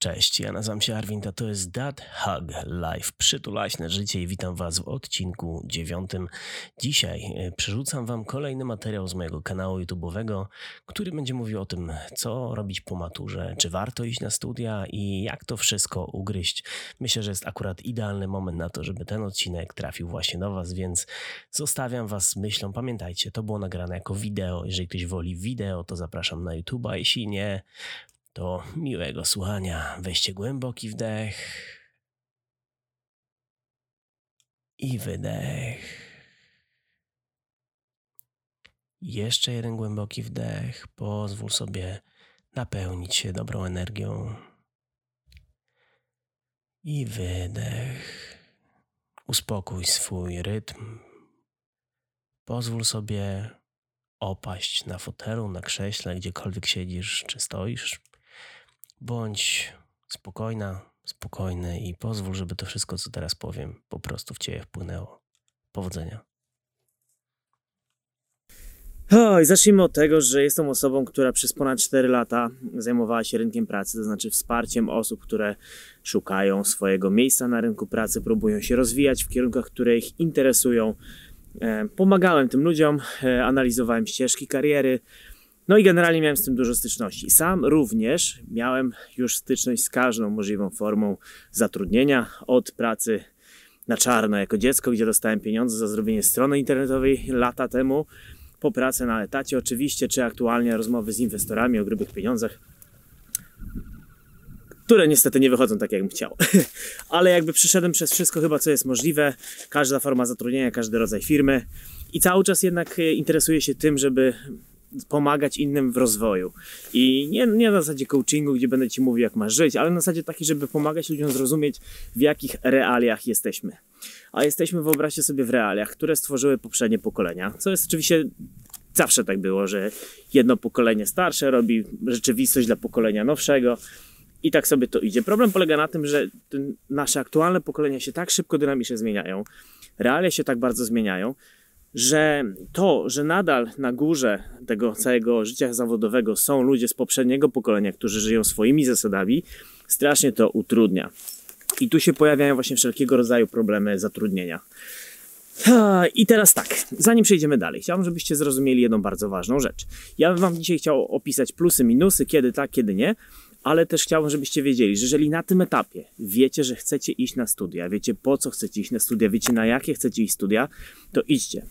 Cześć, ja nazywam się Arwin, a to jest Dad Hug Live, przytulaśne życie i witam Was w odcinku dziewiątym. Dzisiaj e, przerzucam Wam kolejny materiał z mojego kanału YouTube'owego, który będzie mówił o tym, co robić po maturze, czy warto iść na studia i jak to wszystko ugryźć. Myślę, że jest akurat idealny moment na to, żeby ten odcinek trafił właśnie do Was, więc zostawiam Was z myślą. Pamiętajcie, to było nagrane jako wideo. Jeżeli ktoś woli wideo, to zapraszam na YouTube'a, jeśli nie, to miłego słuchania. Weźcie głęboki wdech i wydech. Jeszcze jeden głęboki wdech. Pozwól sobie napełnić się dobrą energią. I wydech. Uspokój swój rytm. Pozwól sobie opaść na fotelu, na krześle, gdziekolwiek siedzisz czy stoisz. Bądź spokojna, spokojny i pozwól, żeby to wszystko, co teraz powiem, po prostu w ciebie wpłynęło. Powodzenia. Oj, zacznijmy od tego, że jestem osobą, która przez ponad 4 lata zajmowała się rynkiem pracy, to znaczy wsparciem osób, które szukają swojego miejsca na rynku pracy, próbują się rozwijać w kierunkach, które ich interesują. E, pomagałem tym ludziom, e, analizowałem ścieżki kariery, no i generalnie miałem z tym dużo styczności. Sam również miałem już styczność z każdą możliwą formą zatrudnienia, od pracy na czarno jako dziecko, gdzie dostałem pieniądze za zrobienie strony internetowej lata temu, po pracy na etacie oczywiście, czy aktualnie rozmowy z inwestorami o grubych pieniądzach, które niestety nie wychodzą tak, jakbym chciał. Ale jakby przyszedłem przez wszystko chyba, co jest możliwe, każda forma zatrudnienia, każdy rodzaj firmy i cały czas jednak interesuję się tym, żeby pomagać innym w rozwoju. I nie, nie na zasadzie coachingu, gdzie będę Ci mówił, jak masz żyć, ale na zasadzie takiej, żeby pomagać ludziom zrozumieć, w jakich realiach jesteśmy. A jesteśmy, wyobraźcie sobie, w realiach, które stworzyły poprzednie pokolenia, co jest oczywiście zawsze tak było, że jedno pokolenie starsze robi rzeczywistość dla pokolenia nowszego. I tak sobie to idzie. Problem polega na tym, że nasze aktualne pokolenia się tak szybko dynamicznie zmieniają, realia się tak bardzo zmieniają, że to, że nadal na górze tego całego życia zawodowego są ludzie z poprzedniego pokolenia, którzy żyją swoimi zasadami, strasznie to utrudnia. I tu się pojawiają właśnie wszelkiego rodzaju problemy zatrudnienia. I teraz tak, zanim przejdziemy dalej, chciałbym, żebyście zrozumieli jedną bardzo ważną rzecz. Ja bym Wam dzisiaj chciał opisać plusy, minusy, kiedy tak, kiedy nie, ale też chciałbym, żebyście wiedzieli, że jeżeli na tym etapie wiecie, że chcecie iść na studia, wiecie po co chcecie iść na studia, wiecie na jakie chcecie iść studia, to idźcie.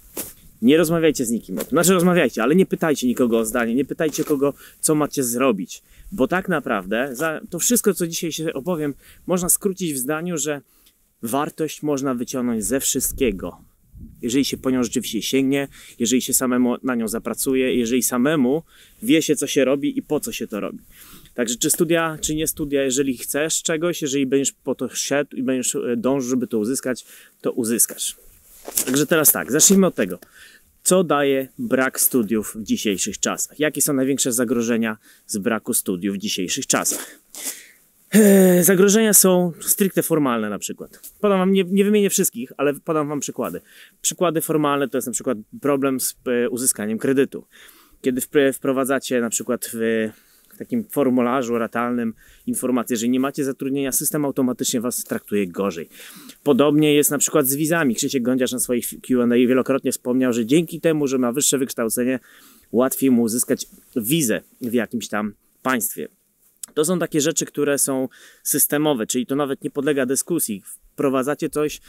Nie rozmawiajcie z nikim o tym. Znaczy rozmawiajcie, ale nie pytajcie nikogo o zdanie, nie pytajcie kogo, co macie zrobić. Bo tak naprawdę to wszystko, co dzisiaj się opowiem, można skrócić w zdaniu, że wartość można wyciągnąć ze wszystkiego. Jeżeli się po nią rzeczywiście sięgnie, jeżeli się samemu na nią zapracuje, jeżeli samemu wie się, co się robi i po co się to robi. Także czy studia, czy nie studia, jeżeli chcesz czegoś, jeżeli będziesz po to szedł i będziesz e, dążył, żeby to uzyskać, to uzyskasz. Także teraz tak, zacznijmy od tego. Co daje brak studiów w dzisiejszych czasach? Jakie są największe zagrożenia z braku studiów w dzisiejszych czasach? Eee, zagrożenia są stricte formalne na przykład. Podam wam, nie, nie wymienię wszystkich, ale podam wam przykłady. Przykłady formalne to jest na przykład problem z e, uzyskaniem kredytu. Kiedy wprowadzacie na przykład w takim formularzu ratalnym informację, że nie macie zatrudnienia, system automatycznie was traktuje gorzej. Podobnie jest na przykład z wizami. Krzysiek Gądziarz na swoich Q&A wielokrotnie wspomniał, że dzięki temu, że ma wyższe wykształcenie, łatwiej mu uzyskać wizę w jakimś tam państwie. To są takie rzeczy, które są systemowe, czyli to nawet nie podlega dyskusji. Wprowadzacie coś,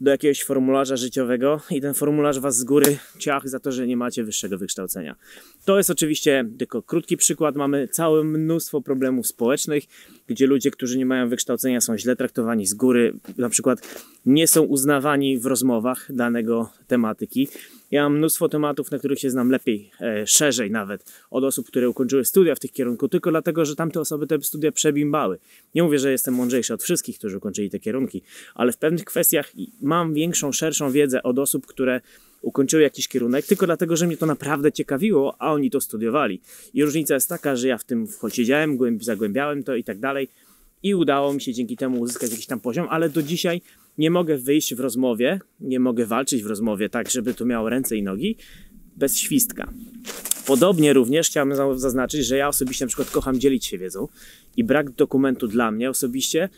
do jakiegoś formularza życiowego i ten formularz was z góry ciach za to, że nie macie wyższego wykształcenia. To jest oczywiście tylko krótki przykład. Mamy całe mnóstwo problemów społecznych, gdzie ludzie, którzy nie mają wykształcenia, są źle traktowani z góry, na przykład nie są uznawani w rozmowach danego tematyki. Ja mam mnóstwo tematów, na których się znam lepiej, e, szerzej nawet, od osób, które ukończyły studia w tych kierunku, tylko dlatego, że tamte osoby te studia przebimbały. Nie mówię, że jestem mądrzejszy od wszystkich, którzy ukończyli te kierunki, ale w pewnych kwestiach mam większą, szerszą wiedzę od osób, które ukończyły jakiś kierunek, tylko dlatego, że mnie to naprawdę ciekawiło, a oni to studiowali. I różnica jest taka, że ja w tym siedziałem, zagłębiałem to i tak dalej i udało mi się dzięki temu uzyskać jakiś tam poziom, ale do dzisiaj nie mogę wyjść w rozmowie, nie mogę walczyć w rozmowie tak, żeby to miało ręce i nogi, bez świstka. Podobnie również chciałbym zaznaczyć, że ja osobiście na przykład kocham dzielić się wiedzą i brak dokumentu dla mnie osobiście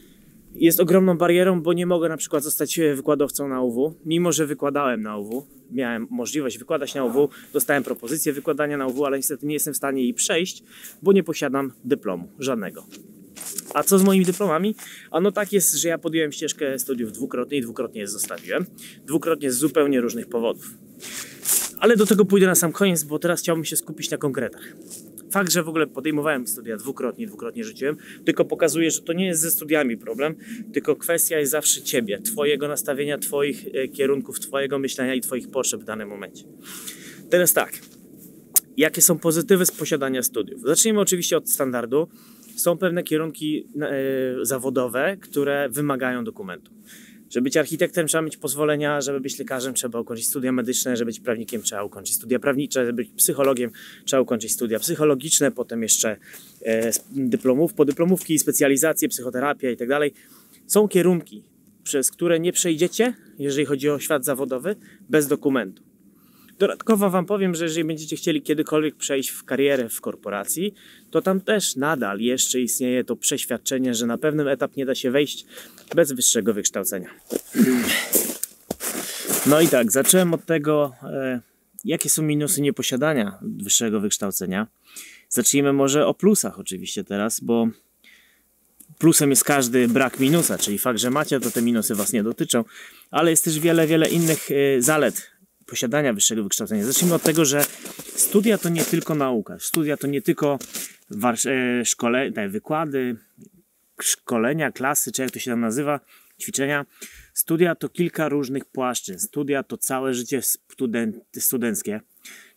jest ogromną barierą, bo nie mogę na przykład zostać wykładowcą na UW, mimo że wykładałem na UW, miałem możliwość wykładać na UW, dostałem propozycję wykładania na UW, ale niestety nie jestem w stanie jej przejść, bo nie posiadam dyplomu żadnego. A co z moimi dyplomami? Ano tak jest, że ja podjąłem ścieżkę studiów dwukrotnie i dwukrotnie je zostawiłem. Dwukrotnie z zupełnie różnych powodów. Ale do tego pójdę na sam koniec, bo teraz chciałbym się skupić na konkretach. Fakt, że w ogóle podejmowałem studia dwukrotnie, dwukrotnie rzuciłem, tylko pokazuje, że to nie jest ze studiami problem, tylko kwestia jest zawsze ciebie, twojego nastawienia, twoich e, kierunków, twojego myślenia i twoich potrzeb w danym momencie. Teraz tak, jakie są pozytywy z posiadania studiów? Zacznijmy oczywiście od standardu. Są pewne kierunki e, zawodowe, które wymagają dokumentu. Żeby być architektem trzeba mieć pozwolenia, żeby być lekarzem trzeba ukończyć studia medyczne, żeby być prawnikiem trzeba ukończyć studia prawnicze, żeby być psychologiem trzeba ukończyć studia psychologiczne, potem jeszcze e, dyplomów, podyplomówki, specjalizacje, psychoterapia i tak dalej. Są kierunki, przez które nie przejdziecie, jeżeli chodzi o świat zawodowy, bez dokumentu. Dodatkowo Wam powiem, że jeżeli będziecie chcieli kiedykolwiek przejść w karierę w korporacji, to tam też nadal jeszcze istnieje to przeświadczenie, że na pewnym etap nie da się wejść bez wyższego wykształcenia. No i tak, zacząłem od tego, e, jakie są minusy nieposiadania wyższego wykształcenia. Zacznijmy może o plusach oczywiście teraz, bo plusem jest każdy brak minusa, czyli fakt, że macie, to te minusy Was nie dotyczą, ale jest też wiele, wiele innych e, zalet posiadania wyższego wykształcenia. Zacznijmy od tego, że studia to nie tylko nauka. Studia to nie tylko e, szkole, te wykłady, szkolenia, klasy, czy jak to się tam nazywa, ćwiczenia. Studia to kilka różnych płaszczyzn. Studia to całe życie student, studenckie,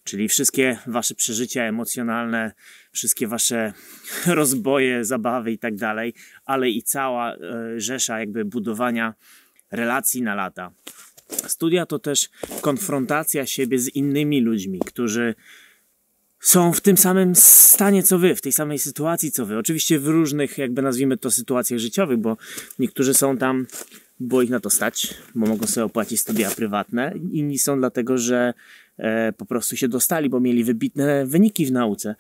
czyli wszystkie wasze przeżycia emocjonalne, wszystkie wasze rozboje, zabawy i tak dalej, ale i cała e, rzesza jakby budowania relacji na lata. Studia to też konfrontacja siebie z innymi ludźmi, którzy są w tym samym stanie co wy, w tej samej sytuacji co wy. Oczywiście w różnych, jakby nazwijmy to, sytuacjach życiowych, bo niektórzy są tam, bo ich na to stać, bo mogą sobie opłacić studia prywatne, inni są dlatego, że e, po prostu się dostali, bo mieli wybitne wyniki w nauce.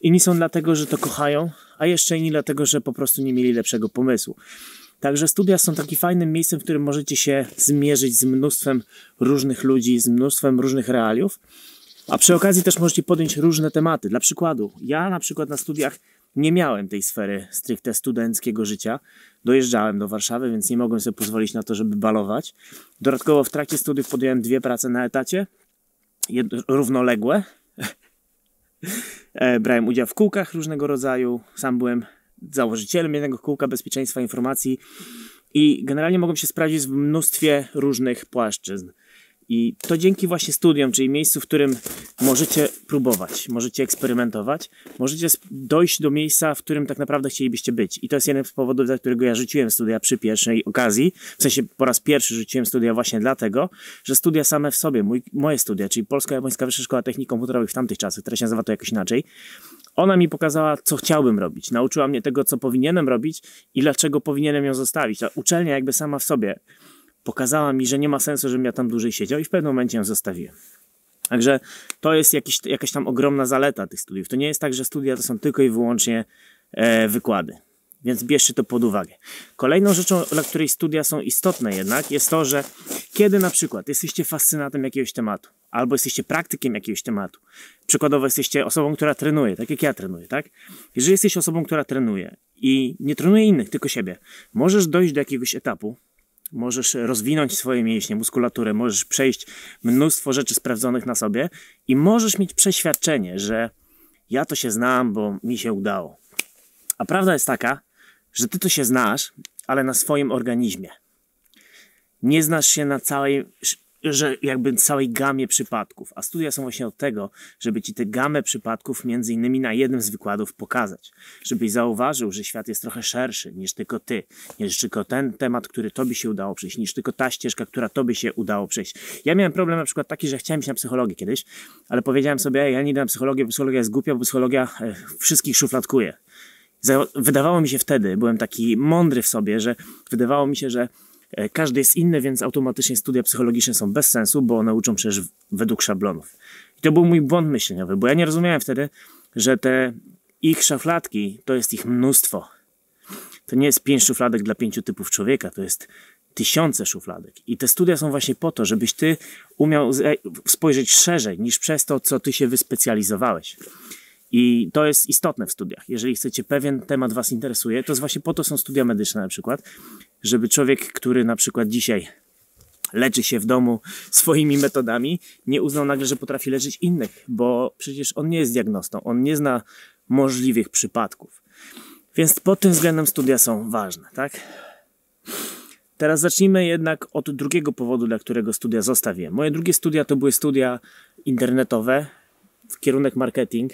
Inni są dlatego, że to kochają, a jeszcze inni dlatego, że po prostu nie mieli lepszego pomysłu. Także studia są takim fajnym miejscem, w którym możecie się zmierzyć z mnóstwem różnych ludzi, z mnóstwem różnych realiów. A przy okazji też możecie podjąć różne tematy. Dla przykładu, ja na przykład na studiach nie miałem tej sfery stricte studenckiego życia. Dojeżdżałem do Warszawy, więc nie mogłem sobie pozwolić na to, żeby balować. Dodatkowo w trakcie studiów podjąłem dwie prace na etacie, równoległe. E, brałem udział w kółkach różnego rodzaju. Sam byłem założycielem jednego kółka bezpieczeństwa informacji i generalnie mogą się sprawdzić w mnóstwie różnych płaszczyzn. I to dzięki właśnie studiom, czyli miejscu, w którym możecie próbować, możecie eksperymentować, możecie dojść do miejsca, w którym tak naprawdę chcielibyście być. I to jest jeden z powodów, dla którego ja rzuciłem studia przy pierwszej okazji. W sensie po raz pierwszy rzuciłem studia właśnie dlatego, że studia same w sobie, mój, moje studia, czyli Polska Japońska Wyższa Szkoła Technik Komputerowych w tamtych czasach, teraz się nazywa to jakoś inaczej, ona mi pokazała, co chciałbym robić. Nauczyła mnie tego, co powinienem robić i dlaczego powinienem ją zostawić. Ta uczelnia jakby sama w sobie pokazała mi, że nie ma sensu, żebym ja tam dłużej siedział i w pewnym momencie ją zostawiłem. Także to jest jakiś, jakaś tam ogromna zaleta tych studiów. To nie jest tak, że studia to są tylko i wyłącznie e, wykłady. Więc bierzcie to pod uwagę. Kolejną rzeczą, dla której studia są istotne jednak, jest to, że kiedy na przykład jesteście fascynatem jakiegoś tematu, albo jesteście praktykiem jakiegoś tematu, przykładowo jesteście osobą, która trenuje, tak jak ja trenuję, tak? Jeżeli jesteś osobą, która trenuje i nie trenuje innych, tylko siebie, możesz dojść do jakiegoś etapu, możesz rozwinąć swoje mięśnie, muskulaturę, możesz przejść mnóstwo rzeczy sprawdzonych na sobie i możesz mieć przeświadczenie, że ja to się znam, bo mi się udało. A prawda jest taka, że ty to się znasz, ale na swoim organizmie. Nie znasz się na całej że jakby całej gamie przypadków, a studia są właśnie od tego, żeby ci tę gamę przypadków między innymi na jednym z wykładów pokazać, żebyś zauważył, że świat jest trochę szerszy niż tylko ty, niż tylko ten temat, który tobie się udało przejść, niż tylko ta ścieżka, która tobie się udało przejść. Ja miałem problem na przykład taki, że chciałem iść na psychologię kiedyś, ale powiedziałem sobie, ja nie idę na psychologię, bo psychologia jest głupia, bo psychologia e, wszystkich szufladkuje. Wydawało mi się wtedy, byłem taki mądry w sobie, że wydawało mi się, że każdy jest inny, więc automatycznie studia psychologiczne są bez sensu, bo one uczą przecież według szablonów. I to był mój błąd myśleniowy, bo ja nie rozumiałem wtedy, że te ich szufladki to jest ich mnóstwo. To nie jest pięć szufladek dla pięciu typów człowieka, to jest tysiące szufladek. I te studia są właśnie po to, żebyś ty umiał spojrzeć szerzej niż przez to, co ty się wyspecjalizowałeś. I to jest istotne w studiach. Jeżeli chcecie pewien temat was interesuje, to właśnie po to są studia medyczne na przykład, żeby człowiek, który na przykład dzisiaj leczy się w domu swoimi metodami, nie uznał nagle, że potrafi leczyć innych, bo przecież on nie jest diagnostą, on nie zna możliwych przypadków. Więc pod tym względem studia są ważne, tak? Teraz zacznijmy jednak od drugiego powodu, dla którego studia zostawiłem. Moje drugie studia to były studia internetowe w kierunek marketing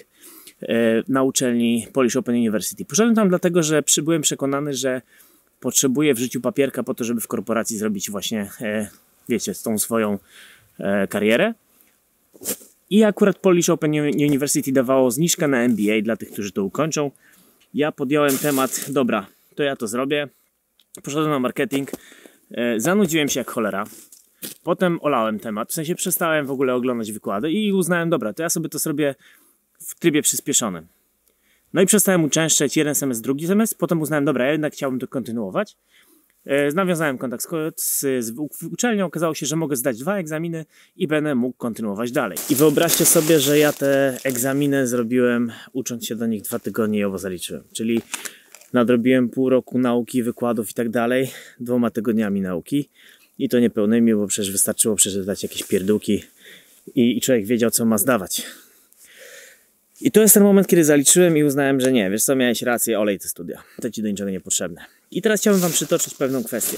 na uczelni Polish Open University. Poszedłem tam dlatego, że byłem przekonany, że potrzebuję w życiu papierka po to, żeby w korporacji zrobić właśnie, e, wiecie, tą swoją e, karierę. I akurat Polish Open University dawało zniżkę na MBA dla tych, którzy to ukończą. Ja podjąłem temat, dobra, to ja to zrobię. Poszedłem na marketing, e, zanudziłem się jak cholera. Potem olałem temat, w sensie przestałem w ogóle oglądać wykłady i uznałem, dobra, to ja sobie to zrobię w trybie przyspieszonym. No i przestałem uczęszczać jeden semestr, drugi semestr, potem uznałem, dobra, ja jednak chciałbym to kontynuować. E, nawiązałem kontakt z, z, uczelnią, okazało się, że mogę zdać dwa egzaminy i będę mógł kontynuować dalej. I wyobraźcie sobie, że ja te egzaminy zrobiłem ucząc się do nich dwa tygodnie i owo zaliczyłem. Czyli nadrobiłem pół roku nauki, wykładów i tak dalej, dwoma tygodniami nauki i to niepełnymi, bo przecież wystarczyło przeczytać jakieś pierdółki i, i człowiek wiedział, co ma zdawać. I to jest ten moment, kiedy zaliczyłem i uznałem, że nie, wiesz co, miałeś rację, olej te studia. To ci do niczego niepotrzebne. I teraz chciałbym Wam przytoczyć pewną kwestię.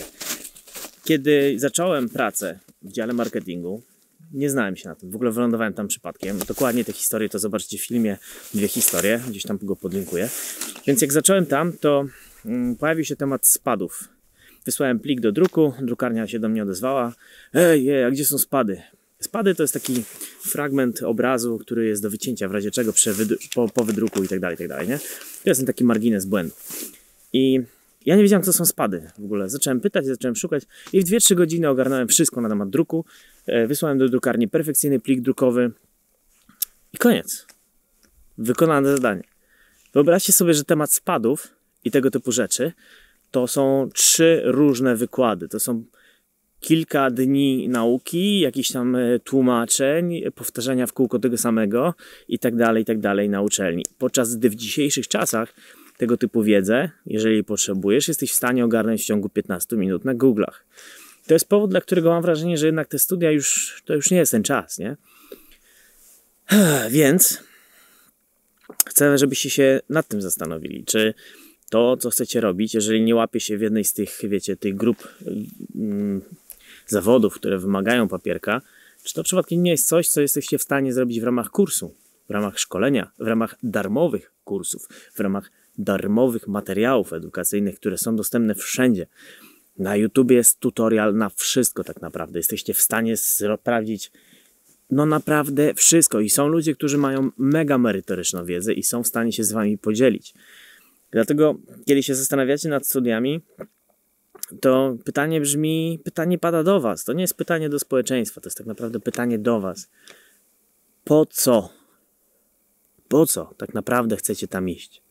Kiedy zacząłem pracę w dziale marketingu, nie znałem się na tym. W ogóle wylądowałem tam przypadkiem. Dokładnie te historie to zobaczycie w filmie, dwie historie, gdzieś tam go podlinkuję. Więc jak zacząłem tam, to mm, pojawił się temat spadów. Wysłałem plik do druku, drukarnia się do mnie odezwała. Ej, ej a gdzie są spady? Spady to jest taki fragment obrazu, który jest do wycięcia w razie czego po, po wydruku i tak dalej, tak dalej, nie? To jest ten taki margines błędu. I ja nie wiedziałem, co są spady w ogóle. Zacząłem pytać, zacząłem szukać i w 2-3 godziny ogarnąłem wszystko na temat druku. E, wysłałem do drukarni perfekcyjny plik drukowy i koniec. Wykonane zadanie. Wyobraźcie sobie, że temat spadów i tego typu rzeczy to są trzy różne wykłady. To są kilka dni nauki, jakichś tam e, tłumaczeń, powtarzania w kółko tego samego i tak dalej, i tak dalej na uczelni. Podczas gdy w dzisiejszych czasach tego typu wiedzę, jeżeli potrzebujesz, jesteś w stanie ogarnąć w ciągu 15 minut na Google'ach. To jest powód, dla którego mam wrażenie, że jednak te studia już, to już nie jest ten czas, nie? Więc chcę, żebyście się nad tym zastanowili, czy to, co chcecie robić, jeżeli nie łapie się w jednej z tych, wiecie, tych grup mm, zawodów, które wymagają papierka, czy to przypadkiem nie jest coś, co jesteście w stanie zrobić w ramach kursu, w ramach szkolenia, w ramach darmowych kursów, w ramach darmowych materiałów edukacyjnych, które są dostępne wszędzie. Na YouTube jest tutorial na wszystko tak naprawdę. Jesteście w stanie sprawdzić no naprawdę wszystko i są ludzie, którzy mają mega merytoryczną wiedzę i są w stanie się z wami podzielić. Dlatego, kiedy się zastanawiacie nad studiami, to pytanie brzmi, pytanie pada do Was. To nie jest pytanie do społeczeństwa, to jest tak naprawdę pytanie do Was. Po co? Po co tak naprawdę chcecie tam iść?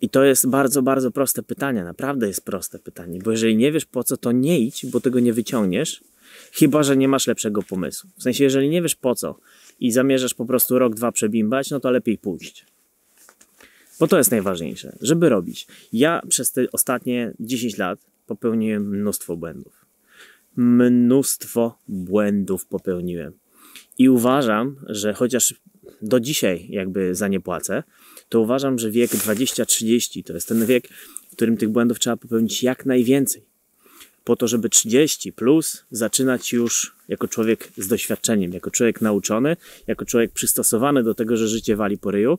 I to jest bardzo, bardzo proste pytanie. Naprawdę jest proste pytanie, bo jeżeli nie wiesz po co, to nie idź, bo tego nie wyciągniesz, chyba że nie masz lepszego pomysłu. W sensie, jeżeli nie wiesz po co i zamierzasz po prostu rok, dwa przebimbać, no to lepiej pójść. Bo to jest najważniejsze, żeby robić. Ja przez te ostatnie 10 lat popełniłem mnóstwo błędów. Mnóstwo błędów popełniłem. I uważam, że chociaż do dzisiaj jakby za nie płacę, to uważam, że wiek 20-30 to jest ten wiek, w którym tych błędów trzeba popełnić jak najwięcej po to, żeby 30 plus zaczynać już jako człowiek z doświadczeniem, jako człowiek nauczony, jako człowiek przystosowany do tego, że życie wali po ryju,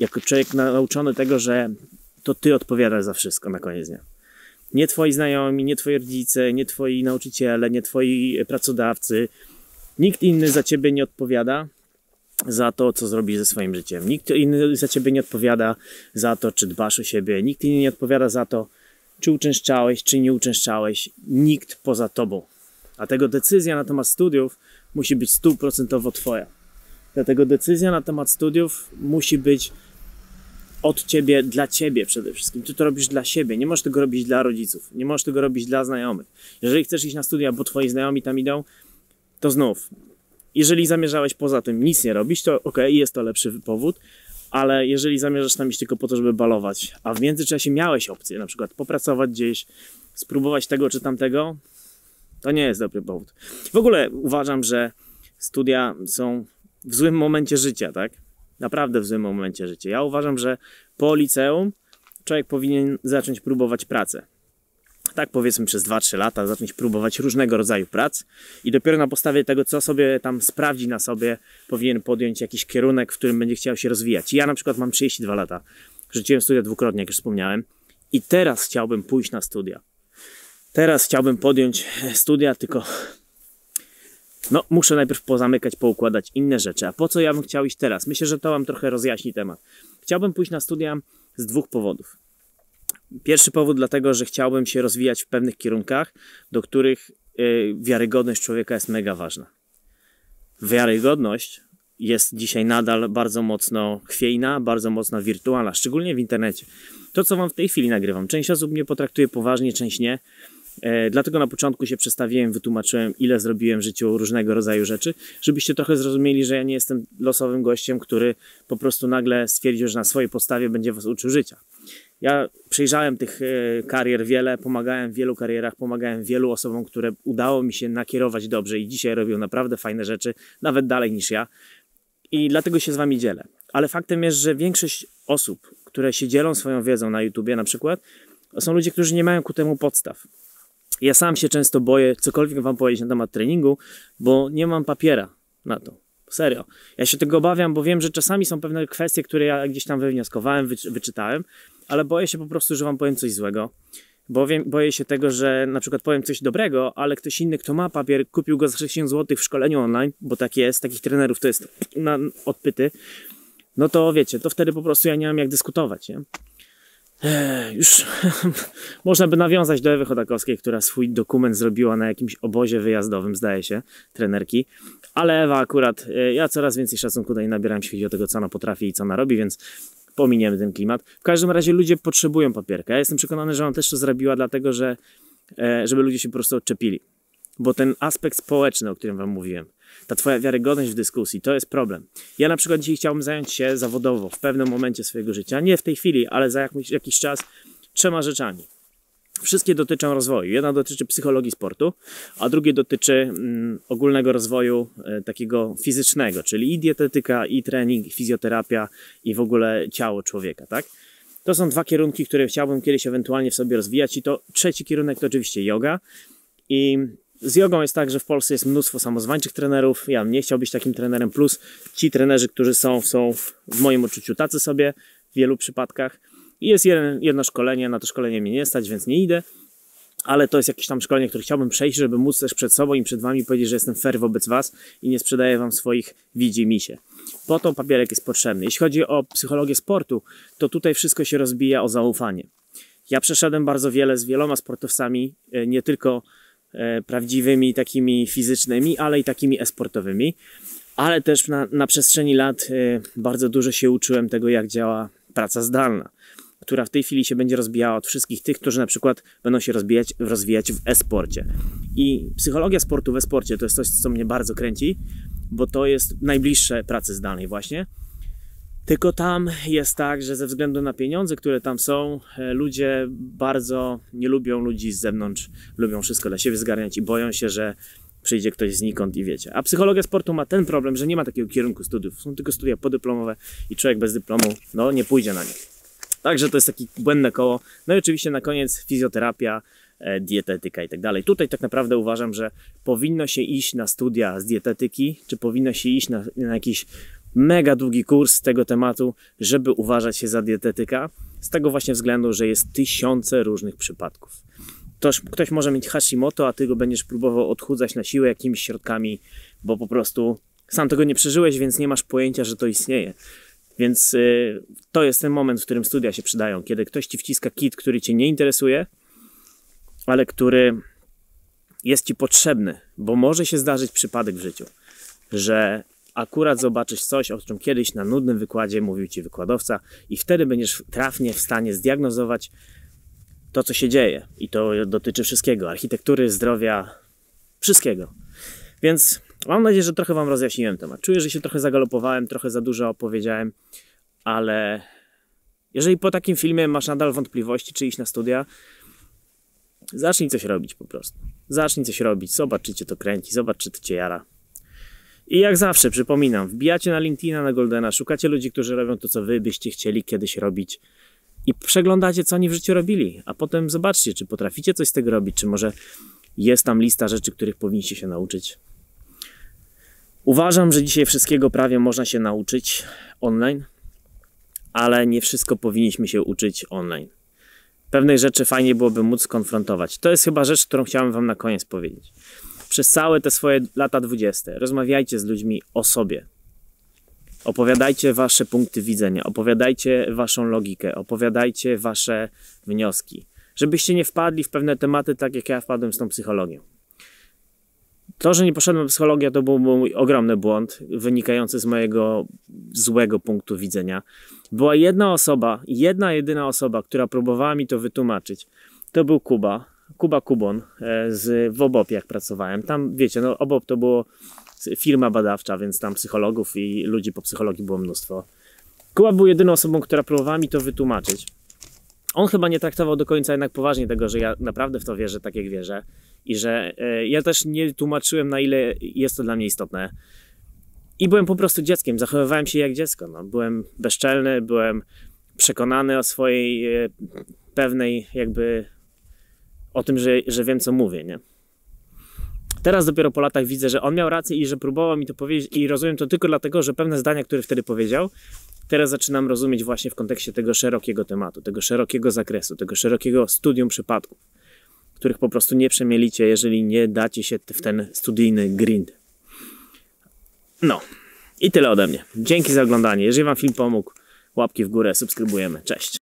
jako człowiek nauczony tego, że to ty odpowiadasz za wszystko na koniec dnia. Nie twoi znajomi, nie twoi rodzice, nie twoi nauczyciele, nie twoi pracodawcy. Nikt inny za ciebie nie odpowiada za to, co zrobisz ze swoim życiem. Nikt inny za ciebie nie odpowiada za to, czy dbasz o siebie. Nikt inny nie odpowiada za to, czy uczęszczałeś, czy nie uczęszczałeś, nikt poza tobą. Dlatego decyzja na temat studiów musi być stuprocentowo Twoja. Dlatego decyzja na temat studiów musi być od ciebie, dla ciebie przede wszystkim. Ty to robisz dla siebie, nie możesz tego robić dla rodziców, nie możesz tego robić dla znajomych. Jeżeli chcesz iść na studia, bo twoi znajomi tam idą, to znów, jeżeli zamierzałeś poza tym nic nie robić, to ok, jest to lepszy powód, ale jeżeli zamierzasz tam iść tylko po to, żeby balować, a w międzyczasie miałeś opcję, na przykład popracować gdzieś, spróbować tego czy tamtego, to nie jest dobry powód. W ogóle uważam, że studia są w złym momencie życia, tak? Naprawdę w złym momencie życia. Ja uważam, że po liceum człowiek powinien zacząć próbować pracę. Tak powiedzmy przez 2-3 lata zacząć próbować różnego rodzaju prac i dopiero na podstawie tego, co sobie tam sprawdzi na sobie, powinien podjąć jakiś kierunek, w którym będzie chciał się rozwijać. Ja na przykład mam 32 lata. Rzuciłem studia dwukrotnie, jak już wspomniałem. I teraz chciałbym pójść na studia. Teraz chciałbym podjąć studia, tylko no, muszę najpierw pozamykać, poukładać inne rzeczy. A po co ja bym chciał iść teraz? Myślę, że to Wam trochę rozjaśni temat. Chciałbym pójść na studia z dwóch powodów. Pierwszy powód dlatego, że chciałbym się rozwijać w pewnych kierunkach, do których yy, wiarygodność człowieka jest mega ważna. Wiarygodność jest dzisiaj nadal bardzo mocno chwiejna, bardzo mocno wirtualna, szczególnie w internecie. To, co Wam w tej chwili nagrywam, część osób mnie potraktuje poważnie, część nie. E, dlatego na początku się przedstawiłem, wytłumaczyłem, ile zrobiłem w życiu różnego rodzaju rzeczy, żebyście trochę zrozumieli, że ja nie jestem losowym gościem, który po prostu nagle stwierdził, że na swojej postawie będzie was uczył życia. Ja przejrzałem tych e, karier wiele, pomagałem w wielu karierach, pomagałem wielu osobom, które udało mi się nakierować dobrze i dzisiaj robią naprawdę fajne rzeczy, nawet dalej niż ja. I dlatego się z wami dzielę. Ale faktem jest, że większość osób, które się dzielą swoją wiedzą na YouTubie na przykład, są ludzie, którzy nie mają ku temu podstaw. Ja sam się często boję cokolwiek wam powiedzieć na temat treningu, bo nie mam papiera na to. Serio. Ja się tego obawiam, bo wiem, że czasami są pewne kwestie, które ja gdzieś tam wywnioskowałem, wyczytałem, ale boję się po prostu, że wam powiem coś złego. Bowiem boję się tego, że na przykład powiem coś dobrego, ale ktoś inny, kto ma papier, kupił go za 60 zł w szkoleniu online, bo tak jest, takich trenerów to jest na odpyty, no to wiecie, to wtedy po prostu ja nie mam jak dyskutować, nie? Już można by nawiązać do Ewy Chodakowskiej, która swój dokument zrobiła na jakimś obozie wyjazdowym, zdaje się, trenerki. Ale Ewa akurat, e, ja coraz więcej szacunku do niej nabieram, jeśli chodzi o tego, co ona potrafi i co ona robi, więc pominiemy ten klimat. W każdym razie ludzie potrzebują papierka. Ja jestem przekonany, że ona też to zrobiła dlatego, że e, żeby ludzie się po prostu odczepili. Bo ten aspekt społeczny, o którym wam mówiłem, ta twoja wiarygodność w dyskusji, to jest problem. Ja na przykład dzisiaj chciałbym zająć się zawodowo w pewnym momencie swojego życia, nie w tej chwili, ale za jakiś, jakiś czas, trzema rzeczami. Wszystkie dotyczą rozwoju. Jedna dotyczy psychologii sportu, a drugie dotyczy mm, ogólnego rozwoju e, takiego fizycznego, czyli i dietetyka, i trening, i fizjoterapia, i w ogóle ciało człowieka, tak? To są dwa kierunki, które chciałbym kiedyś ewentualnie w sobie rozwijać i to trzeci kierunek to oczywiście yoga i z jogą jest tak, że w Polsce jest mnóstwo samozwańczych trenerów. Ja nie chciał być takim trenerem, plus ci trenerzy, którzy są, są w moim odczuciu tacy sobie w wielu przypadkach. I jest jeden, jedno szkolenie, na to szkolenie mnie nie stać, więc nie idę. Ale to jest jakieś tam szkolenie, które chciałbym przejść, żeby móc też przed sobą i przed wami powiedzieć, że jestem fair wobec was i nie sprzedaję wam swoich widzi misie. Po to papierek jest potrzebny. Jeśli chodzi o psychologię sportu, to tutaj wszystko się rozbija o zaufanie. Ja przeszedłem bardzo wiele z wieloma sportowcami, e, nie tylko prawdziwymi, takimi fizycznymi, ale i takimi esportowymi. Ale też na, na przestrzeni lat e, bardzo dużo się uczyłem tego, jak działa praca zdalna, która w tej chwili się będzie rozbijała od wszystkich tych, którzy na przykład będą się rozbijać, rozwijać w e-sporcie. I psychologia sportu w e-sporcie to jest coś, co mnie bardzo kręci, bo to jest najbliższe pracy zdalnej właśnie. Tylko tam jest tak, że ze względu na pieniądze, które tam są, e, ludzie bardzo nie lubią ludzi z zewnątrz, lubią wszystko dla siebie zgarniać i boją się, że przyjdzie ktoś znikąd i wiecie. A psychologia sportu ma ten problem, że nie ma takiego kierunku studiów. Są tylko studia podyplomowe i człowiek bez dyplomu no, nie pójdzie na nie. Także to jest takie błędne koło. No i oczywiście na koniec fizjoterapia, e, dietetyka i tak dalej. Tutaj tak naprawdę uważam, że powinno się iść na studia z dietetyki, czy powinno się iść na, na jakiś mega długi kurs tego tematu, żeby uważać się za dietetyka, z tego właśnie względu, że jest tysiące różnych przypadków. Ktoś, ktoś może mieć Hashimoto, a ty go będziesz próbował odchudzać na siłę jakimiś środkami, bo po prostu sam tego nie przeżyłeś, więc nie masz pojęcia, że to istnieje. Więc y, to jest ten moment, w którym studia się przydają, kiedy ktoś ci wciska kit, który cię nie interesuje, ale który jest ci potrzebny, bo może się zdarzyć przypadek w życiu. że akurat zobaczysz coś, o czym kiedyś na nudnym wykładzie mówił ci wykładowca, i wtedy będziesz trafnie w stanie zdiagnozować to, co się dzieje. I to dotyczy wszystkiego: architektury, zdrowia, wszystkiego. Więc mam nadzieję, że trochę Wam rozjaśniłem temat. Czuję, że się trochę zagalopowałem, trochę za dużo opowiedziałem, ale jeżeli po takim filmie masz nadal wątpliwości, czy iść na studia, zacznij coś robić po prostu. Zacznij coś robić, zobacz, czy cię to kręci, zobacz, czy to cię jara. I jak zawsze, przypominam, wbijacie na LinkedIna, na Goldena, szukacie ludzi, którzy robią to, co wy byście chcieli kiedyś robić i przeglądacie, co oni w życiu robili, a potem zobaczcie, czy potraficie coś z tego robić, czy może jest tam lista rzeczy, których powinniście się nauczyć. Uważam, że dzisiaj wszystkiego prawie można się nauczyć online, ale nie wszystko powinniśmy się uczyć online. Pewnych rzeczy fajnie byłoby móc skonfrontować. To jest chyba rzecz, którą chciałem Wam na koniec powiedzieć. Przez całe te swoje lata dwudzieste rozmawiajcie z ludźmi o sobie. Opowiadajcie Wasze punkty widzenia, opowiadajcie Waszą logikę, opowiadajcie Wasze wnioski, żebyście nie wpadli w pewne tematy tak jak ja wpadłem z tą psychologią. To, że nie poszedłem do psychologia, to był mój ogromny błąd, wynikający z mojego złego punktu widzenia. Była jedna osoba, jedna jedyna osoba, która próbowała mi to wytłumaczyć. To był Kuba, Kuba Kubon e, z, w Obopie, jak pracowałem. Tam, wiecie, no Obop to było firma badawcza, więc tam psychologów i ludzi po psychologii było mnóstwo. Kuba był jedyną osobą, która próbowała mi to wytłumaczyć. On chyba nie traktował do końca jednak poważnie tego, że ja naprawdę w to wierzę, tak jak wierzę. I że e, ja też nie tłumaczyłem, na ile jest to dla mnie istotne. I byłem po prostu dzieckiem, zachowywałem się jak dziecko. No. Byłem bezczelny, byłem przekonany o swojej e, pewnej jakby o tym, że, że wiem co mówię, nie? Teraz dopiero po latach widzę, że on miał rację i że próbował mi to powiedzieć i rozumiem to tylko dlatego, że pewne zdania, które wtedy powiedział, teraz zaczynam rozumieć właśnie w kontekście tego szerokiego tematu, tego szerokiego zakresu, tego szerokiego studium przypadków, których po prostu nie przemielicie, jeżeli nie dacie się w ten studyjny grind. No, i tyle ode mnie. Dzięki za oglądanie. Jeżeli Wam film pomógł, łapki w górę, subskrybujemy. Cześć.